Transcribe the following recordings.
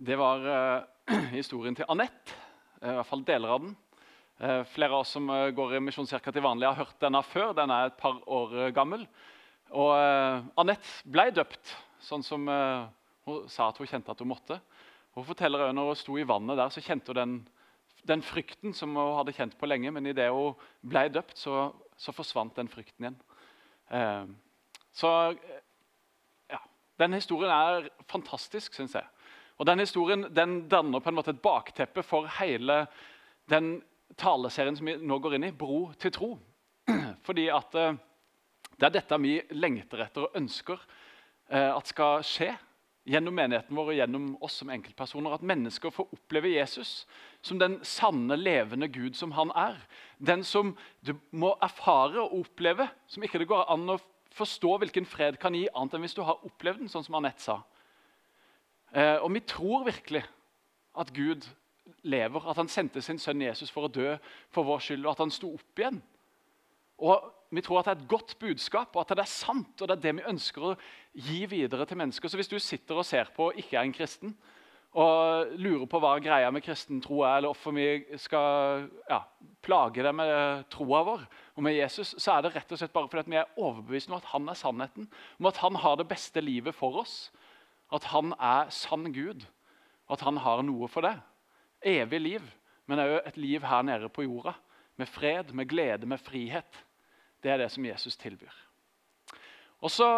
Det var eh, historien til Anette. eh, I hvert fall deler av den. Eh, flere av oss som går i Misjonskirka til vanlig, har hørt denne før. Den er et par år gammel. Og Anette ble døpt, sånn som hun sa at hun kjente at hun måtte. Hun forteller også når hun sto i vannet der, så kjente hun den, den frykten som hun hadde kjent på lenge. Men idet hun ble døpt, så, så forsvant den frykten igjen. Så ja, Den historien er fantastisk, syns jeg. Og Den historien den danner på en måte et bakteppe for hele den taleserien som vi nå går inn i, 'Bro til tro'. Fordi at eh, det er dette vi lengter etter og ønsker eh, at skal skje gjennom menigheten vår og gjennom oss som enkeltpersoner. At mennesker får oppleve Jesus som den sanne, levende Gud som han er. Den som du må erfare og oppleve, som ikke det går an å forstå hvilken fred kan gi, annet enn hvis du har opplevd den, sånn som Anette sa. Eh, og vi tror virkelig at Gud lever, at han sendte sin sønn Jesus for å dø for vår skyld, og at han sto opp igjen. Og Vi tror at det er et godt budskap, og at det er sant, og det er det vi ønsker å gi videre til mennesker. Så hvis du sitter og ser på og ikke er en kristen, og lurer på hva greia med kristen tro er, eller hvorfor vi skal ja, plage deg med troa vår og med Jesus, så er det rett og slett bare fordi vi er overbevist om at han er sannheten, om at han har det beste livet for oss. At han er sann Gud, at han har noe for det. Evig liv, men òg et liv her nede på jorda. Med fred, med glede, med frihet. Det er det som Jesus tilbyr. Og så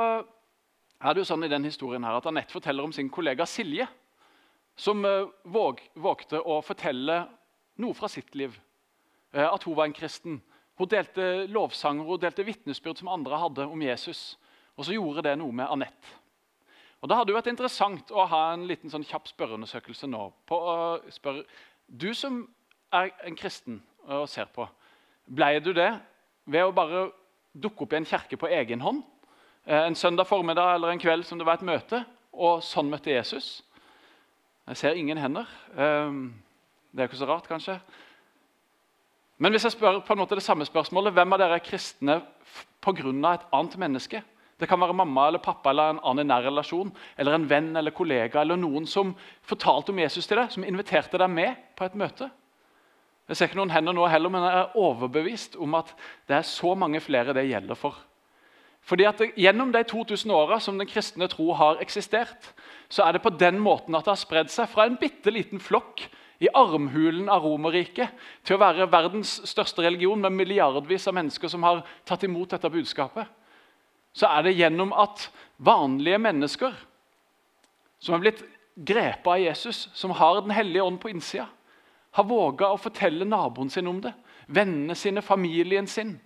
er det jo sånn i den historien her at Anette forteller om sin kollega Silje, som eh, våg, vågte å fortelle noe fra sitt liv. Eh, At hun var en kristen. Hun delte lovsanger hun delte vitnesbyrd som andre hadde om Jesus. Og så gjorde det noe med Anette. Og Det hadde jo vært interessant å ha en liten sånn kjapp spørreundersøkelse nå. på å spørre, Du som er en kristen og ser på, ble du det ved å bare dukke opp i en kirke på egen hånd? Eh, En søndag formiddag eller en kveld som det var et møte, og sånn møtte Jesus? Jeg ser ingen hender. Eh, Det er jo ikke så rart, kanskje. Men hvis jeg spør på en måte det samme spørsmålet, hvem av dere er kristne pga. et annet menneske? Det kan være mamma eller pappa eller en annen nær relasjon, eller en venn eller kollega eller noen som fortalte om Jesus til deg, som inviterte deg med på et møte. Jeg ser ikke noen hender nå heller, men jeg er overbevist om at det er så mange flere det gjelder for. Fordi at Gjennom de 2000 åra som den kristne tro har eksistert, så er det på den måten at det har spredd seg fra en bitte liten flokk i armhulen av Romerriket til å være verdens største religion med milliardvis av mennesker som har tatt imot dette budskapet så er det gjennom at vanlige mennesker som er blitt grepet av Jesus, som har Den hellige ånd på innsida, har våga å fortelle naboen sin om det, vennene sine, familien sin,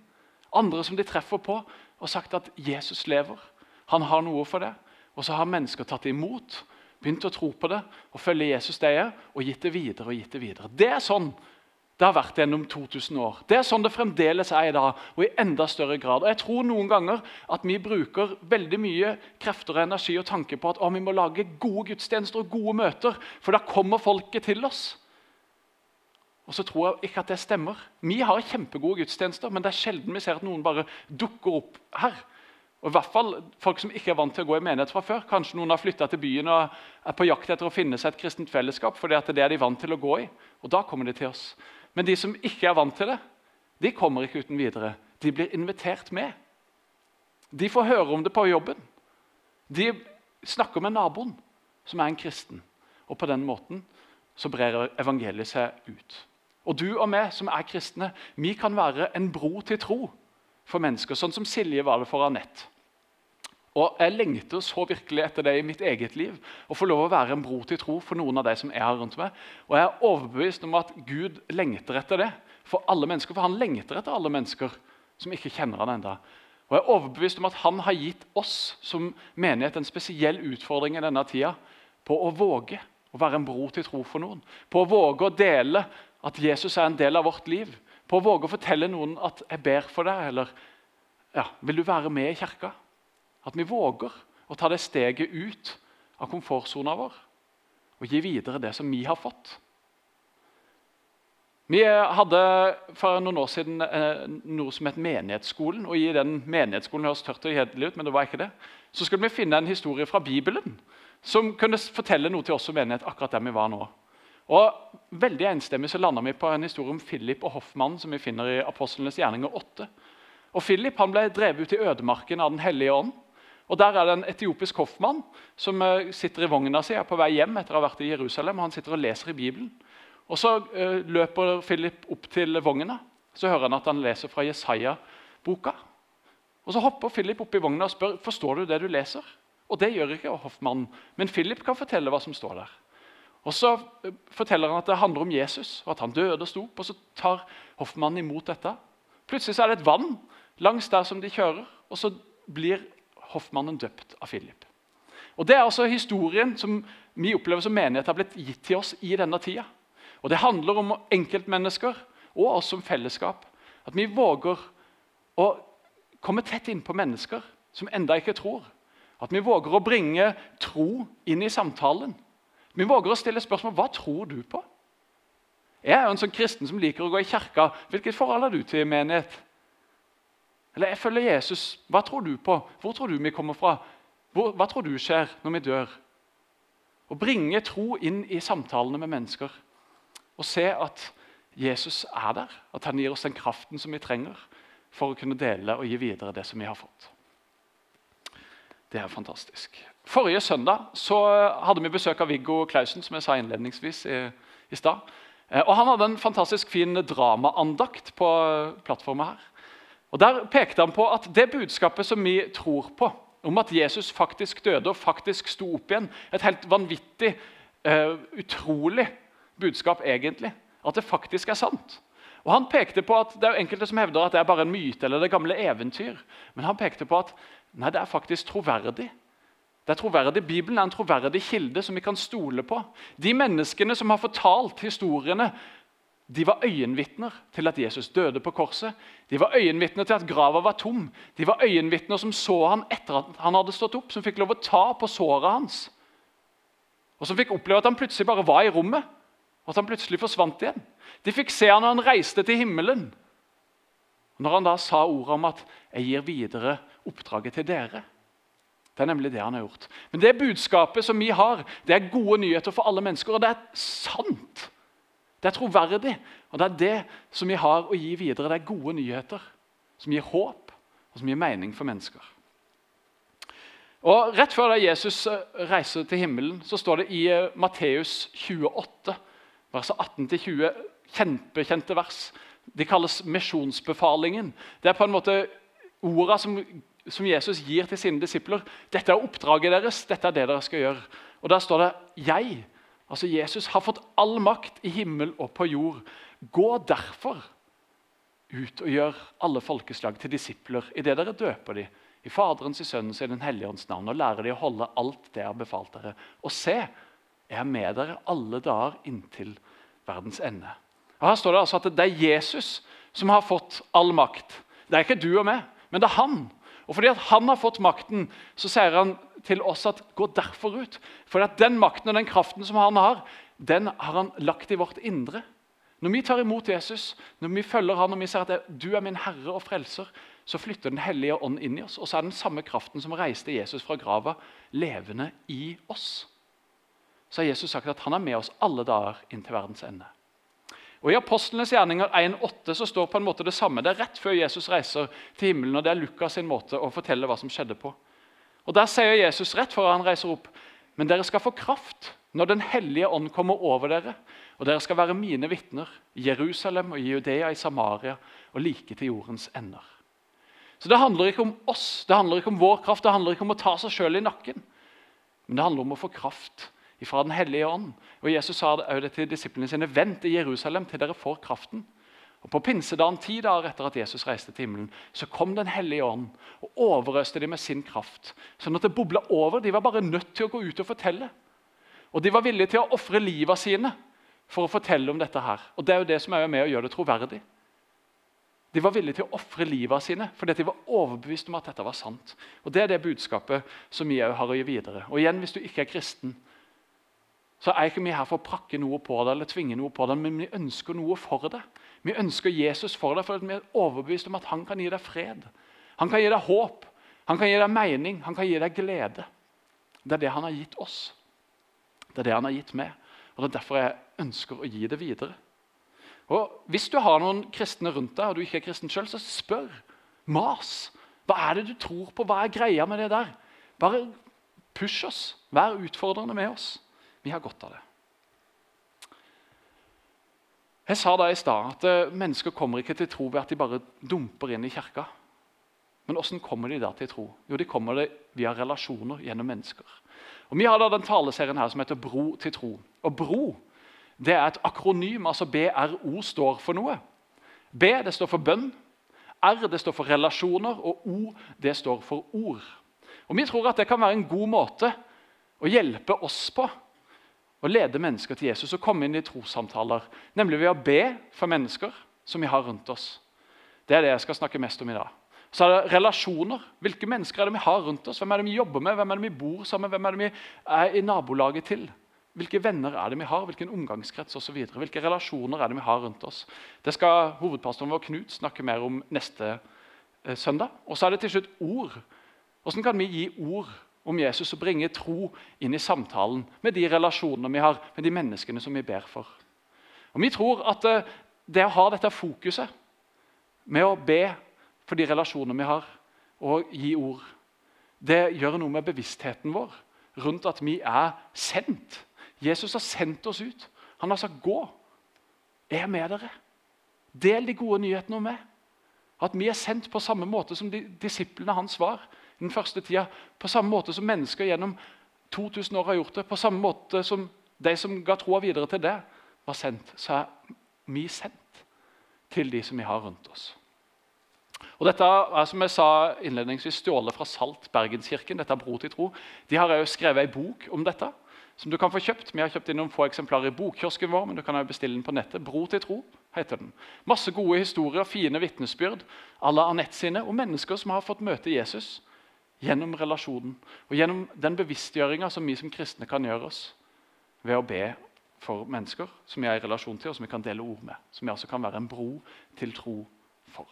andre som de treffer på, og sagt at Jesus lever. Han har noe for det. Og så har mennesker tatt imot, begynt å tro på det og følge Jesus det er, og gitt det videre og gitt det videre. Det er sånn det har vært gjennom 2000 år. Det er sånn det fremdeles er i dag, og i enda større grad. Og jeg tror noen ganger at vi bruker veldig mye krefter og energi og tanke på at å, vi må lage gode gudstjenester og gode møter, for da kommer folket til oss. Og så tror jeg ikke at det stemmer. Vi har kjempegode gudstjenester, men det er sjelden vi ser at noen bare dukker opp her. Og i hvert fall folk som ikke er vant til å gå i menighet fra før. Kanskje noen har flytta til byen og er på jakt etter å finne seg et kristent fellesskap. fordi det er de vant til å gå i. Og da kommer de til oss. Men de som ikke er vant til det, de kommer ikke uten videre. De blir invitert med. De får høre om det på jobben. De snakker med naboen, som er en kristen. Og på den måten så brer evangeliet seg ut. Og du og vi som er kristne, vi kan være en bro til tro for mennesker, sånn som Silje var det for Anette. Og Jeg lengter så virkelig etter det i mitt eget liv. Å få lov å være en bro til tro for noen av de som er her rundt meg. Og jeg er overbevist om at Gud lengter etter det for alle mennesker. For han lengter etter alle mennesker som ikke kjenner han enda. Og jeg er overbevist om at han har gitt oss som menighet en spesiell utfordring i denne tida på å våge å være en bro til tro for noen. På å våge å dele at Jesus er en del av vårt liv. På å våge å fortelle noen at 'jeg ber for deg', eller ja, 'vil du være med i kirka'? At vi våger å ta det steget ut av komfortsona vår og gi videre det som vi har fått. Vi hadde for noen år siden eh, noe som het Menighetsskolen. og I den menighetsskolen høres tørt og kjedelig ut, men det var ikke det. Så skulle vi finne en historie fra Bibelen som kunne fortelle noe til oss som menighet akkurat der vi var nå. Og Veldig enstemmig så landa vi på en historie om Philip og Hoffmann som vi finner i Apostlenes gjerninger 8. Og Philip han ble drevet ut i ødemarken av Den hellige ånd. Og Der er det en etiopisk hoffmann som eh, sitter i vogna si er på vei hjem etter å ha vært i Jerusalem. og Han sitter og leser i Bibelen. Og Så uh, løper Philip opp til vogna. Så hører han at han leser fra Jesaja-boka. Og Så hopper Philip opp i vogna og spør forstår du det du leser. Og Det gjør ikke hoffmannen, men Philip kan fortelle hva som står der. Og Så eh, forteller han at det handler om Jesus, og at han døde og sto opp. og Så tar hoffmannen imot dette. Plutselig så er det et vann langs der som de kjører, og så blir hoffmannen døpt av Philip. Og Det er altså historien som vi opplever som menighet har blitt gitt til oss i denne tida. Og Det handler om enkeltmennesker og oss som fellesskap. At vi våger å komme tett innpå mennesker som enda ikke tror. At vi våger å bringe tro inn i samtalen. Vi våger å stille spørsmål hva tror du på. Jeg er jo en sånn kristen som liker å gå i kirka. Hvilket forhold har du til menighet? Eller jeg følger Jesus. Hva tror du på? Hvor tror du vi kommer fra? Hvor, hva tror du skjer når vi dør? Å bringe tro inn i samtalene med mennesker og se at Jesus er der. At han gir oss den kraften som vi trenger for å kunne dele og gi videre det som vi har fått. Det er fantastisk. Forrige søndag så hadde vi besøk av Viggo Clausen, som jeg sa innledningsvis i, i stad. Eh, og Han hadde en fantastisk fin dramaandakt på plattforma her. Og Der pekte han på at det budskapet som vi tror på, om at Jesus faktisk døde og faktisk sto opp igjen Et helt vanvittig, uh, utrolig budskap, egentlig. At det faktisk er sant. Og Han pekte på at det er enkelte som hevder at det er bare en myte eller det gamle eventyr. Men han pekte på at nei, det er faktisk troverdig. Det er troverdig. Bibelen er en troverdig kilde som vi kan stole på. De menneskene som har fortalt historiene de var øyenvitner til at Jesus døde på korset. De var øyenvitner til at grava var tom. De var øyenvitner som så han etter at han hadde stått opp, som fikk lov å ta på såret hans. Og som fikk oppleve at han plutselig bare var i rommet, og at han plutselig forsvant igjen. De fikk se han når han reiste til himmelen. Når han da sa ordet om at 'jeg gir videre oppdraget til dere'. Det er nemlig det han har gjort. Men det budskapet som vi har, det er gode nyheter for alle mennesker, og det er sant. Det er troverdig, og det er det som vi har å gi videre. Det er gode nyheter som gir håp, og som gir mening for mennesker. Og Rett før da Jesus eh, reiser til himmelen, så står det i eh, Matteus 28, vers 18-20, kjempekjente vers. De kalles misjonsbefalingen. Det er på en måte orda som, som, Jesus gir til sine disipler. Dette er oppdraget deres, dette er det dere skal gjøre. Og Der står det 'Jeg Altså Jesus har fått all makt i himmel og på jord. Gå derfor ut og gjør alle folkeslag til disipler idet dere døper dem i Faderens, i Sønnens og i Den hellige ånds navn, og lærer dem å holde alt det jeg har befalt dere. Og se, jeg er med dere alle dager inntil verdens ende. Og Her står det altså at det er Jesus som har fått all makt. Det er ikke du og meg, men det er han. Og fordi han har fått makten, så sier han til oss at gå derfor ut. For at den makten og den kraften som han har, den har han lagt i vårt indre. Når vi tar imot Jesus, når vi følger han, og vi sier at du er min herre og frelser, så flytter Den hellige ånd inn i oss. Og så er den samme kraften som reiste Jesus fra grava, levende i oss. Så har Jesus sagt at han er med oss alle dager inn til verdens ende. Og I Apostlenes gjerninger 1,8 så står på en måte det samme. Det er rett før Jesus reiser til himmelen, og det er Lukas sin måte å fortelle hva som skjedde på. Og Der sier Jesus rett før han reiser opp, men dere skal få kraft når Den hellige ånd kommer over dere, og dere skal være mine vitner i Jerusalem og i Judea, i Samaria og like til jordens ender. Så Det handler ikke om oss, det handler ikke om vår kraft, det handler ikke om å ta seg sjøl i nakken. Men det handler om å få kraft fra Den hellige ånd. Og Jesus sa det til disiplene sine vent i Jerusalem til dere får kraften. Og På pinsedagen, ti dager etter at Jesus reiste til himmelen, så kom Den hellige ånd og overøste dem med sin kraft. Sånn at det bobla over. De var bare nødt til å gå ut og fortelle. Og de var villige til å ofre livet sine for å fortelle om dette. her. Og Det er jo det som er med å gjøre det troverdig. De var villige til å ofre livet sine fordi de var overbevist om at dette var sant. Og Det er det budskapet som vi har å gi videre. Og igjen, Hvis du ikke er kristen, så er ikke vi her for å prakke noe på deg eller tvinge noe på deg, men vi ønsker noe for deg. Vi ønsker Jesus for deg, for vi er overbevist om at han kan gi deg fred. Han kan gi deg håp, han kan gi deg mening, han kan gi deg glede. Det er det han har gitt oss. Det er det han har gitt meg. Og Det er derfor jeg ønsker å gi det videre. Og Hvis du har noen kristne rundt deg, og du ikke er kristen sjøl, så spør. Mas. Hva er det du tror på? Hva er greia med det der? Bare push oss. Vær utfordrende med oss. Vi har godt av det. Jeg sa da i stad at eh, mennesker kommer ikke til tro ved at de bare dumper inn i kirka. Men hvordan kommer de da til tro? Jo, de kommer det via relasjoner gjennom mennesker. Og Vi har da den taleserien her som heter Bro til tro. Og Bro det er et akronym. altså BRO står for noe. B det står for bønn. R det står for relasjoner, og O det står for ord. Og Vi tror at det kan være en god måte å hjelpe oss på å lede mennesker til Jesus og komme inn i trossamtaler. Nemlig ved å be for mennesker som vi har rundt oss. Det er det jeg skal snakke mest om i dag. Så er det relasjoner. Hvilke mennesker er det vi har rundt oss? Hvem er det vi jobber med? Hvem er det vi bor sammen med? Hvem er det vi er i nabolaget til? Hvilke venner er det vi har? Hvilken omgangskrets osv.? Hvilke relasjoner er det vi har rundt oss? Det skal hovedpastoren vår Knut snakke mer om neste eh, søndag. Og så er det til slutt ord. Hvordan kan vi gi ord om Jesus og bringe tro inn i samtalen med de relasjonene vi har, med de menneskene som vi ber for? Og Vi tror at eh, det å ha dette fokuset med å be for de relasjonene vi har, og gi ord, det gjør noe med bevisstheten vår rundt at vi er sendt. Jesus har sendt oss ut. Han har sagt 'gå'. Jeg er med dere. Del de gode nyhetene om meg. At vi er sendt på samme måte som de disiplene hans var den første tida. På samme måte som mennesker gjennom 2000 år har gjort det. På samme måte som de som ga troa videre til det, var sendt. Så er vi sendt til de som vi har rundt oss. Og Dette er som jeg sa innledningsvis, stjålet fra Salt Bergenskirken. dette er Bro til tro. De har også skrevet ei bok om dette. som du kan få kjøpt. Vi har kjøpt inn noen få eksemplarer i bokkiosken vår, men du kan også bestille den på nettet. Bro til tro heter den. Masse gode historier, fine vitnesbyrd à la Anette sine, om mennesker som har fått møte Jesus gjennom relasjonen. Og gjennom den bevisstgjøringa som vi som kristne kan gjøre oss ved å be for mennesker som vi er i relasjon til, og som vi kan dele ord med. Som vi altså kan være en bro til tro for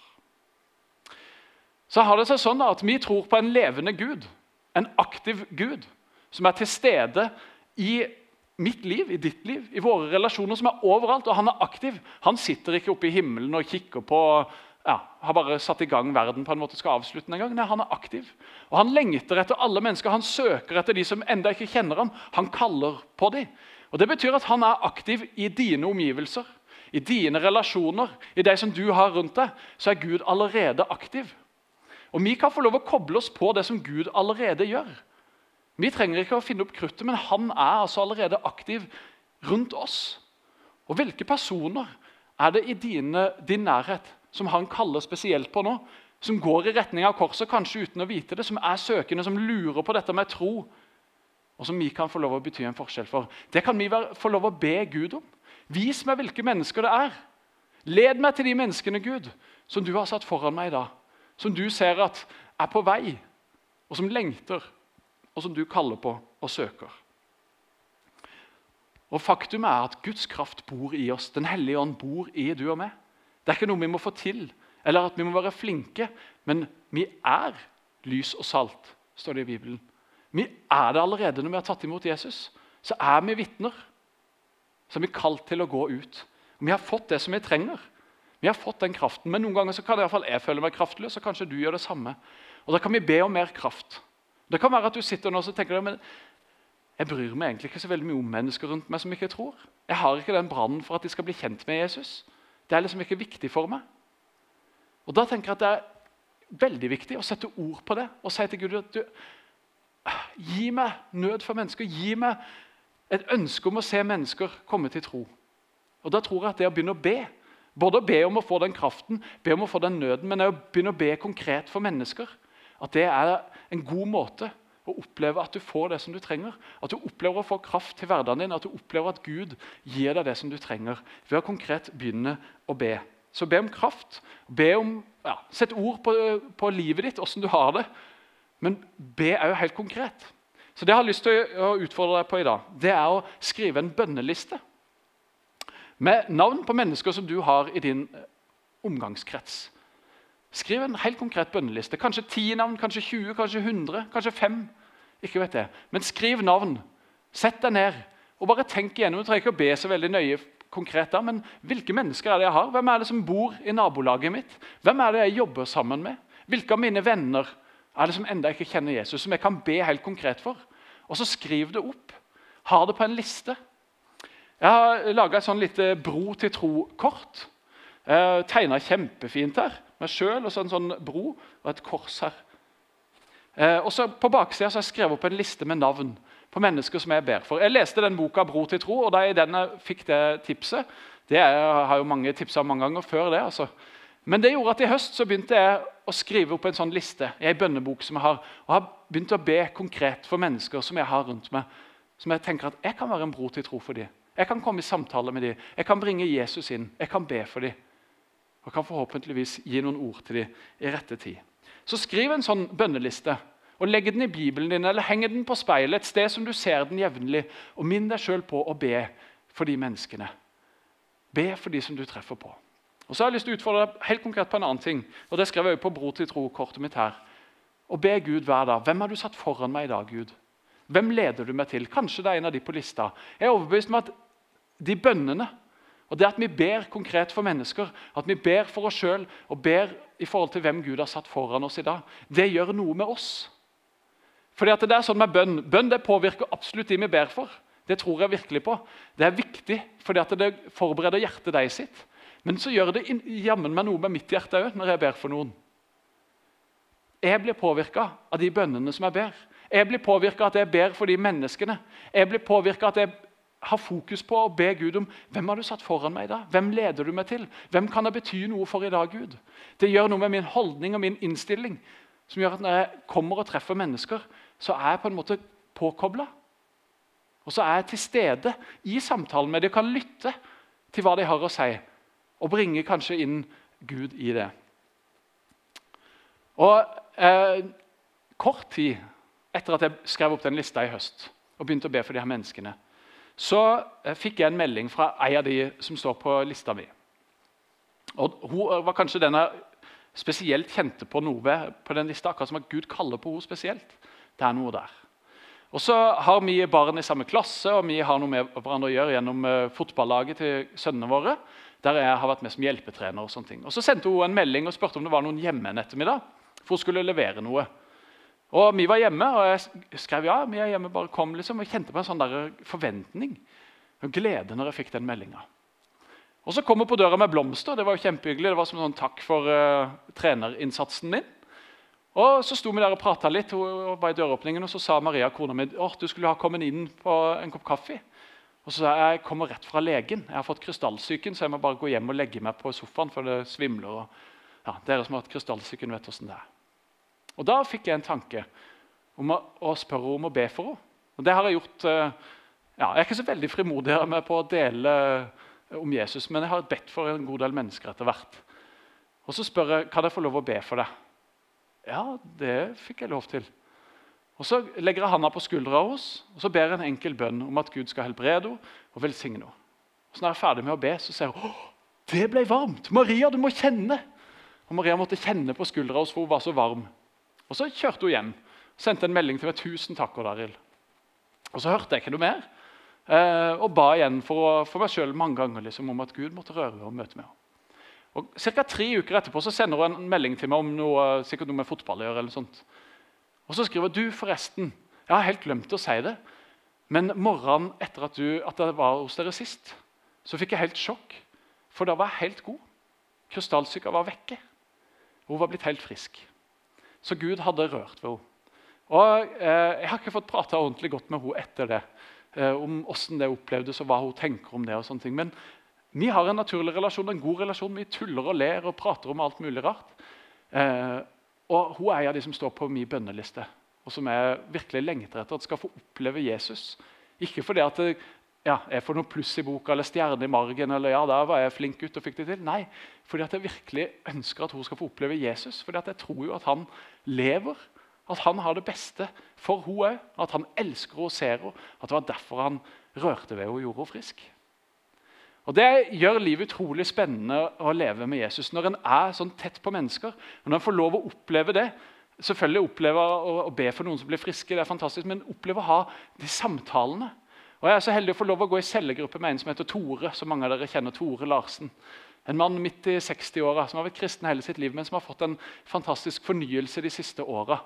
så har det seg sånn at vi tror på en levende Gud, en aktiv Gud, som er til stede i mitt liv, i ditt liv, i våre relasjoner, som er overalt. Og han er aktiv. Han sitter ikke oppe i himmelen og kikker på ja, Har bare satt i gang verden på en måte skal avslutte den en gang. Nei, han er aktiv. Og han lengter etter alle mennesker. Han søker etter de som enda ikke kjenner ham. Han kaller på dem. Og Det betyr at han er aktiv i dine omgivelser, i dine relasjoner, i de som du har rundt deg. Så er Gud allerede aktiv. Og Vi kan få lov å koble oss på det som Gud allerede gjør. Vi trenger ikke å finne opp kruttet, men han er altså allerede aktiv rundt oss. Og Hvilke personer er det i dine, din nærhet som han kaller spesielt på nå? Som går i retning av korset, kanskje uten å vite det, som er søkende, som lurer på dette med tro, og som vi kan få lov å bety en forskjell for. Det kan vi få lov å be Gud om. Vis meg hvilke mennesker det er. Led meg til de menneskene, Gud, som du har satt foran meg i dag som du ser at er på vei, og som lengter, og som du kaller på og søker. Og Faktum er at Guds kraft bor i oss. Den hellige ånd bor i du og meg. Det er ikke noe vi må få til, eller at vi må være flinke, men vi er lys og salt, står det i Bibelen. Vi er det allerede når vi har tatt imot Jesus. Så er vi vitner. Så er vi kalt til å gå ut. Vi har fått det som vi trenger. Vi har fått den kraften, men noen ganger så kan i fall jeg føle meg kraftløs. og kanskje du gjør det samme. Og Da kan vi be om mer kraft. Det kan være at du sitter nå og tenker men jeg bryr meg egentlig ikke så veldig mye om mennesker rundt meg som ikke tror. Jeg har ikke den brannen for at de skal bli kjent med Jesus. Det er liksom ikke viktig for meg. Og Da tenker jeg at det er veldig viktig å sette ord på det og si til Gud at du, gi meg nød for mennesker. Gi meg et ønske om å se mennesker komme til tro. Og Da tror jeg at det å begynne å be både å be om å få den kraften, be om å få den nøden, men også begynne å be konkret for mennesker. At det er en god måte å oppleve at du får det som du trenger. At du opplever å få kraft til hverdagen din, at du opplever at Gud gir deg det som du trenger. Ved å konkret begynne å be. Så be om kraft. be om, ja, Sett ord på, på livet ditt, åssen du har det. Men be òg helt konkret. Så Det jeg har lyst til å utfordre deg på i dag, det er å skrive en bønneliste med navn på mennesker som du har i din eh, omgangskrets. Skriv en helt konkret bønneliste. Kanskje ti navn, kanskje 20, kanskje 100, kanskje 5. Ikke vet jeg. Men skriv navn. Sett deg ned og bare tenk igjennom. Du trenger ikke å be så veldig nøye konkret da, men hvilke mennesker er det jeg har? Hvem er det som bor i nabolaget mitt? Hvem er det jeg jobber sammen med? Hvilke av mine venner er det som enda ikke kjenner Jesus, som jeg kan be helt konkret for? Og så skriv det opp. Ha det på en liste. Jeg har laga et sånn lite bro til tro-kort. Tegna kjempefint her. Meg sjøl og så en sånn bro og et kors her. Eh, og så På baksida har jeg skrevet opp en liste med navn på mennesker som jeg ber for. Jeg leste den boka 'Bro til tro', og da jeg den fikk det tipset Det er, har jo mange tipsa mange ganger før det. altså. Men det gjorde at i høst så begynte jeg å skrive opp en sånn liste i ei bønnebok som jeg har, og har begynt å be konkret for mennesker som jeg har rundt meg. Som jeg tenker at jeg kan være en bro til tro for dem. Jeg kan komme i samtale med dem. Jeg kan bringe Jesus inn. Jeg kan be for dem. Og kan forhåpentligvis gi noen ord til dem i rette tid. Så skriv en sånn bønneliste. og Legg den i Bibelen din eller heng den på speilet et sted som du ser den jevnlig. Og minn deg sjøl på å be for de menneskene. Be for de som du treffer på. Og så har jeg lyst til å utfordre deg helt konkret på en annen ting. og Det skrev jeg på Bro til tro-kortet mitt her. Og be Gud hver dag. Hvem har du satt foran meg i dag, Gud? Hvem leder du meg til? Kanskje det er en av de på lista. Jeg er overbevist om at de bønnene og det at vi ber konkret for mennesker, at vi ber for oss sjøl og ber i forhold til hvem Gud har satt foran oss i dag, det gjør noe med oss. Fordi at det er sånn med Bønn Bønn det påvirker absolutt de vi ber for. Det tror jeg virkelig på. Det er viktig, fordi at det forbereder hjertet deg sitt. Men så gjør det jammen meg noe med mitt hjerte òg når jeg ber for noen. Jeg blir påvirka av de bønnene som jeg ber. Jeg blir påvirka at jeg ber for de menneskene. Jeg blir påvirka at jeg ha fokus på å be Gud om hvem har du satt foran meg da? Hvem leder du meg til? Hvem kan det bety noe for i dag, Gud? Det gjør noe med min holdning og min innstilling som gjør at når jeg kommer og treffer mennesker, så er jeg på en måte påkobla. Og så er jeg til stede i samtalen med dem og kan lytte til hva de har å si, og bringe kanskje inn Gud i det. Og eh, Kort tid etter at jeg skrev opp den lista i høst og begynte å be for de her menneskene, så eh, fikk jeg en melding fra ei av de som står på lista mi. Og Hun eh, var kanskje den jeg spesielt kjente på noe på den lista. Akkurat som at Gud kaller på henne spesielt. Det er noe der. Og så har vi barn i samme klasse, og vi har noe med hverandre å gjøre gjennom uh, fotballaget til sønnene våre. Der jeg har vært med som hjelpetrener. Og sånne ting. Og Så sendte hun en melding og spurte om det var noen hjemme en ettermiddag. For hun skulle levere noe. Og Vi var hjemme, og jeg skrev ja. vi er hjemme, bare kom liksom, Jeg kjente på en sånn der forventning og glede når jeg fikk den meldinga. Og så kom hun på døra med blomster. Det var jo kjempehyggelig. Det var som sånn takk for uh, trenerinnsatsen min. Og Så sto vi der og prata litt, hun var i døråpningen, og så sa Maria kona mi at du skulle ha kommet inn på en kopp kaffe. Og så sa jeg jeg kommer rett fra legen. Jeg har fått krystallsyken, så jeg må bare gå hjem og legge meg på sofaen, for det svimler. og ja, Dere som har hatt krystallsyken, vet åssen det er. Og Da fikk jeg en tanke om å, å spørre om å be for henne. Og det har Jeg gjort, eh, ja, jeg er ikke så veldig frimodig med på å dele eh, om Jesus, men jeg har bedt for en god del mennesker etter hvert. Og Så spør jeg kan jeg få lov å be for deg. Ja, det fikk jeg lov til. Og Så legger jeg handa på skuldra hos, og så ber jeg en enkel bønn om at Gud skal helbrede henne og velsigne henne. Og så Når jeg er ferdig med å be, så sier hun det ble varmt. Maria, du må kjenne. Og Maria måtte kjenne på skuldra hos, for hun var så varm. Og Så kjørte hun hjem. Sendte en melding til meg. 'Tusen takk, Odd. Og så hørte jeg ikke noe mer. Eh, og ba igjen for, for meg sjøl mange ganger liksom, om at Gud måtte røre og møte meg. Og Ca. tre uker etterpå så sender hun en melding til meg om noe, sikkert noe med fotball å gjøre. eller sånt. Og så skriver du forresten Jeg har helt glemt å si det, men morgenen etter at, du, at jeg var hos dere sist, så fikk jeg helt sjokk. For da var jeg helt god. Krystallsyka var vekke. Hun var blitt helt frisk. Så Gud hadde rørt ved henne. Og eh, Jeg har ikke fått prata ordentlig godt med henne etter det. Eh, om hvordan det opplevdes og hva hun tenker om det. og sånne ting. Men vi har en naturlig relasjon, en god relasjon. Vi tuller og ler og prater om alt mulig rart. Eh, og Hun er en av de som står på min bønneliste, og som jeg virkelig lengter etter at skal få oppleve Jesus. Ikke fordi at ja, jeg får noe pluss i boka eller stjerne i margen. eller ja, der var jeg flink gutt og fikk det til. Nei, fordi at jeg virkelig ønsker at hun skal få oppleve Jesus. fordi at jeg tror jo at han lever. At han har det beste for hun òg. At han elsker henne og ser henne. At det var derfor han rørte ved henne og gjorde henne frisk. Og Det gjør livet utrolig spennende å leve med Jesus når en er sånn tett på mennesker. og Når en får lov å oppleve det, Selvfølgelig oppleve å, be for noen som blir friske, det er fantastisk, men oppleve å ha de samtalene. Og Jeg er så heldig å få lov å gå i cellegruppe med en som heter Tore. som mange av dere kjenner, Tore Larsen. En mann midt i 60-åra som har vært kristen hele sitt liv, men som har fått en fantastisk fornyelse de siste åra.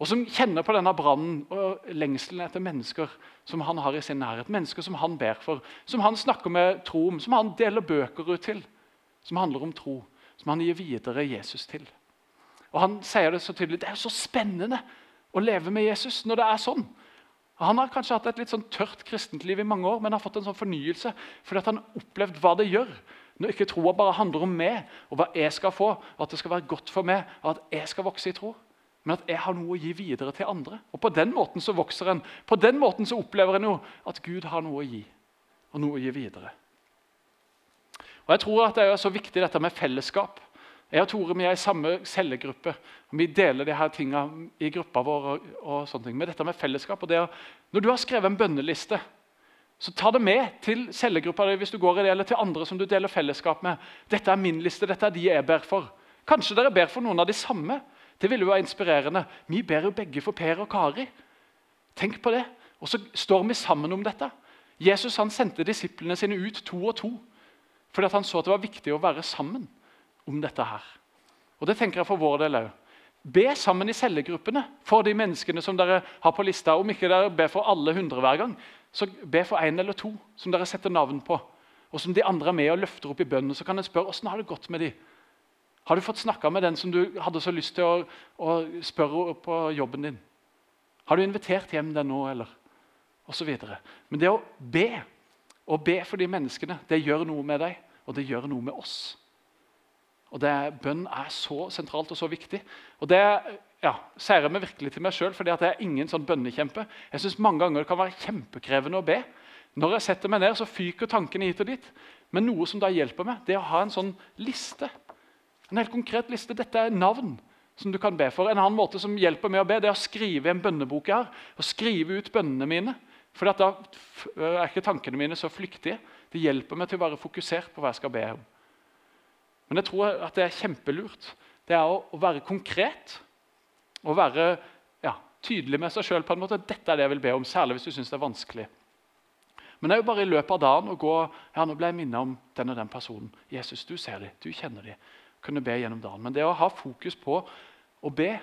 Og som kjenner på denne brannen og lengselen etter mennesker som han har i sin nærhet. Mennesker som han ber for, som han snakker med tro om, som han deler bøker ut til. Som handler om tro, som han gir videre Jesus til. Og Han sier det så tydelig. Det er så spennende å leve med Jesus når det er sånn. Han har kanskje hatt et litt sånn tørt kristent liv i mange år, men har fått en sånn fornyelse fordi han har opplevd hva det gjør. Når ikke troa bare handler om meg og hva jeg skal få, og at det skal være godt for meg, og at jeg skal vokse i tro. Men at jeg har noe å gi videre til andre. Og På den måten så vokser en. På den måten så opplever en jo at Gud har noe å gi, og noe å gi videre. Og Jeg tror at det er så viktig dette med fellesskap. Jeg og Tore vi er i samme cellegruppe. Vi deler de her tingene i gruppa vår. og, og sånne ting. Men dette med fellesskap, og det, Når du har skrevet en bønneliste, så ta det med til cellegruppa di hvis du går i det, eller til andre som du deler fellesskap med. Dette er min liste, dette er de jeg ber for. Kanskje dere ber for noen av de samme. Det ville jo være inspirerende. Vi ber jo begge for Per og Kari. Tenk på det. Og så står vi sammen om dette. Jesus han sendte disiplene sine ut to og to fordi han så at det var viktig å være sammen om dette her. Og Det tenker jeg for vår del òg. Be sammen i cellegruppene for de menneskene som dere har på lista. Om ikke dere ber for alle hundre hver gang, så be for én eller to som dere setter navn på. Og som de andre er med og løfter opp i bønnen. Så kan en spørre åssen har det gått med de? Har du fått snakka med den som du hadde så lyst til å, å spørre på jobben din? Har du invitert hjem den nå, eller? Og så videre. Men det å be, å be for de menneskene, det gjør noe med deg, og det gjør noe med oss. Og det, Bønn er så sentralt og så viktig. Og Det ja, sier jeg meg virkelig til meg sjøl, for jeg er ingen sånn bønnekjempe. Jeg synes mange ganger det kan være kjempekrevende å be. Når jeg setter meg ned, så fyker tankene hit og dit. Men noe som da hjelper meg, det er å ha en sånn liste. En helt konkret liste. Dette er navn som du kan be for. En annen måte som hjelper meg å be, det er å skrive en bønnebok jeg har. Og skrive ut bønnene mine. For da er ikke tankene mine så flyktige. Det hjelper meg til å være fokusert på hva jeg skal be om. Men jeg tror at det er kjempelurt. Det er å, å være konkret og være ja, tydelig med seg sjøl på en måte. Dette er det jeg vil be om, særlig hvis du syns det er vanskelig. Men det er jo bare i løpet av dagen å gå ja, nå ble jeg minnet om den og den personen. Jesus, du ser dem, du kjenner dem. Kunne be gjennom dagen. Men det å ha fokus på å be,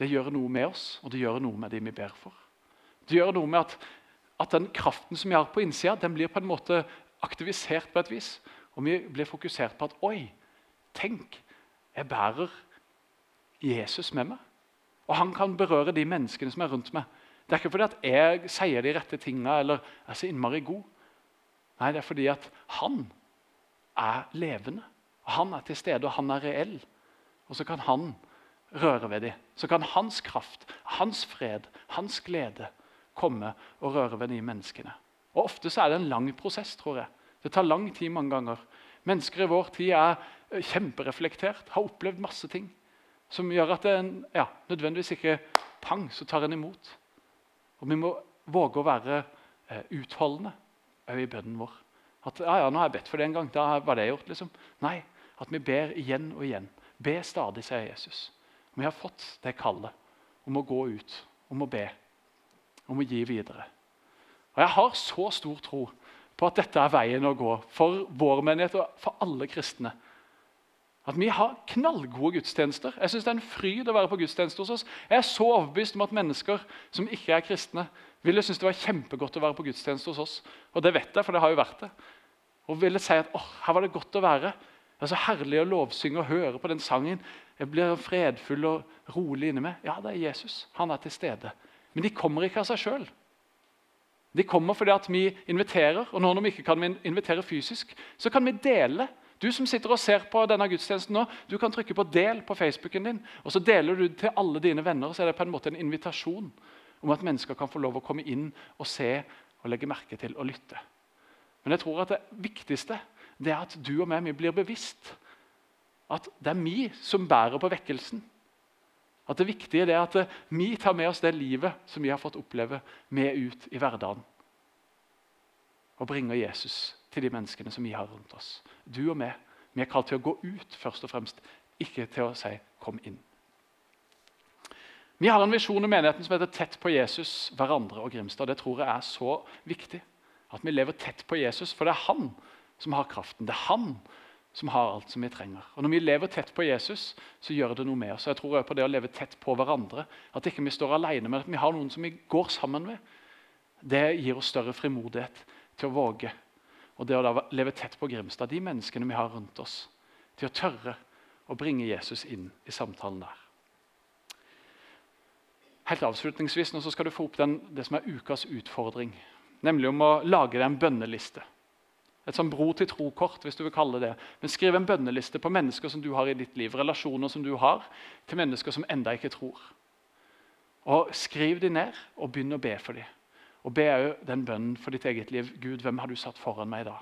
det gjør noe med oss, og det gjør noe med de vi ber for. Det gjør noe med at, at den kraften som vi har på innsida, den blir på en måte aktivisert på et vis. Og vi blir fokusert på at Oi, tenk, jeg bærer Jesus med meg. Og han kan berøre de menneskene som er rundt meg. Det er ikke fordi at jeg sier de rette tingene eller er så innmari god. Nei, det er fordi at han er levende. Han er til stede, og han er reell. Og så kan han røre ved dem. Så kan hans kraft, hans fred, hans glede komme og røre ved de menneskene. Og Ofte så er det en lang prosess, tror jeg. Det tar lang tid mange ganger. Mennesker i vår tid er eh, kjempereflektert, har opplevd masse ting som gjør at det ja, nødvendigvis ikke pang, så tar en imot. Og Vi må våge å være eh, utholdende òg i bønnen vår. At ja, ja, nå har jeg bedt for det en gang. Da var det gjort. liksom. Nei, at vi ber igjen og igjen. Be stadig, sier Jesus. Vi har fått det kallet om å gå ut, om å be, om å gi videre. Og Jeg har så stor tro på at dette er veien å gå for vår menighet og for alle kristne. At vi har knallgode gudstjenester. Jeg synes Det er en fryd å være på gudstjeneste hos oss. Jeg er så overbevist om at mennesker som ikke er kristne, ville synes det var kjempegodt å være på gudstjeneste hos oss. Og det vet jeg, for det har jo vært det. Og ville si at åh, her var det godt å være. Det er så herlig å lovsynge og høre på den sangen. Jeg blir fredfull og rolig inni meg. Ja, det er Jesus. Han er til stede. Men de kommer ikke av seg sjøl. De kommer fordi at vi inviterer, og når vi ikke kan invitere fysisk, så kan vi dele. Du som sitter og ser på denne gudstjenesten nå, du kan trykke på 'del' på Facebooken din. og Så deler du til alle dine venner. så er det på en måte en invitasjon om at mennesker kan få lov å komme inn og se og legge merke til og lytte. Men jeg tror at det viktigste det er at du og meg blir bevisst at det er vi som bærer på vekkelsen. At det viktige er at vi tar med oss det livet som vi har fått oppleve, med ut i hverdagen. Og bringer Jesus til de menneskene som vi har rundt oss. Du og vi. Vi er kalt til å gå ut, først og fremst, ikke til å si 'kom inn'. Vi har en visjon i menigheten som heter 'Tett på Jesus, hverandre og Grimstad'. Det tror jeg er så viktig. At vi lever tett på Jesus, for det er han som har kraften. Det er han som har alt som vi trenger. Og Når vi lever tett på Jesus, så gjør det noe med oss. Jeg tror også på det å leve tett på hverandre. At ikke vi står alene, men at vi har noen som vi går sammen med. Det gir oss større frimodighet til å våge. Og det å da leve tett på Grimstad, de menneskene vi har rundt oss, til å tørre å bringe Jesus inn i samtalen der. Helt avslutningsvis nå så skal du få opp den, det som er ukas utfordring. Nemlig om å lage deg en bønneliste. Et sånn bro til tro-kort, hvis du vil kalle det Men Skriv en bønneliste på mennesker som du har i ditt liv, relasjoner som du har, til mennesker som enda ikke tror. Og Skriv de ned, og begynn å be for dem. Og be òg den bønnen for ditt eget liv. Gud, hvem har du satt foran meg da?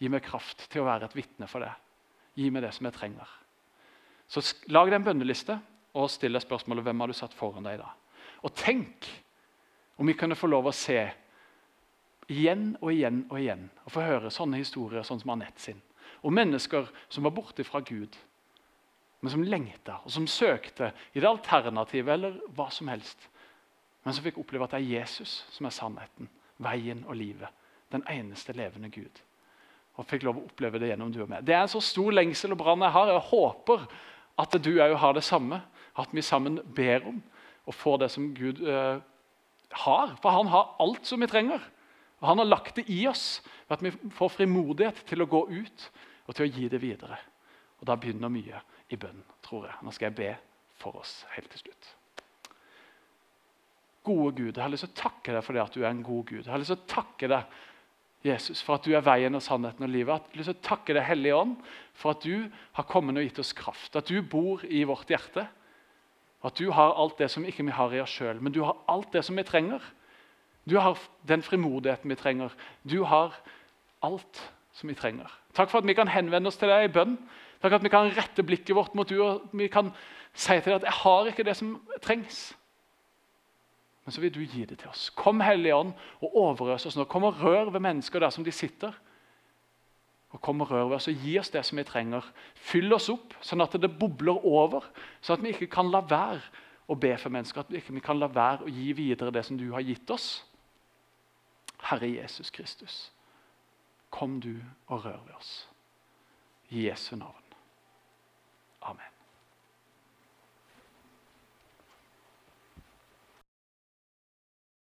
Gi meg kraft til å være et vitne for det. Gi meg det som jeg trenger. Så lag deg en bønneliste, og still deg spørsmålet hvem har du satt foran deg da. Og tenk om vi kunne få lov å se igjen og igjen og igjen og få høre sånne historier sånn som Anette sin. Om mennesker som var borte fra Gud, men som lengta og som søkte i det alternativet eller hva som helst. Men som fikk oppleve at det er Jesus som er sannheten, veien og livet. Den eneste levende Gud. Og fikk lov å oppleve det gjennom du og meg. Det er en så stor lengsel og brann jeg har. Jeg håper at du òg har det samme. At vi sammen ber om og får det som Gud uh, har. For han har alt som vi trenger. Og Han har lagt det i oss ved at vi får frimodighet til å gå ut og til å gi det videre. Og Da begynner mye i bønn, tror jeg. Nå skal jeg be for oss helt til slutt. Gode Gud, jeg har lyst til å takke deg for det at du er en god Gud. Jeg har lyst til å takke deg Jesus, for at du er veien og sannheten og livet. Jeg har lyst til å takke deg, Hellige Ånd, for at du har kommet og gitt oss kraft. At du bor i vårt hjerte. At du har alt det som ikke vi har i oss sjøl, men du har alt det som vi trenger. Du har den frimodigheten vi trenger. Du har alt som vi trenger. Takk for at vi kan henvende oss til deg i bønn. Takk for at vi kan rette blikket vårt mot du, og vi kan si til deg at 'jeg har ikke det som trengs'. Men så vil du gi det til oss. Kom, Hellige Ånd, og overøs oss nå. Kom og rør ved mennesker der som de sitter. Og kom og rør ved oss og gi oss det som vi trenger. Fyll oss opp, sånn at det bobler over. Sånn at vi ikke kan la være å be for mennesker. At vi ikke kan la være å gi videre det som du har gitt oss. Herre Jesus Kristus, kom du og rør ved oss. I Jesu navn. Amen.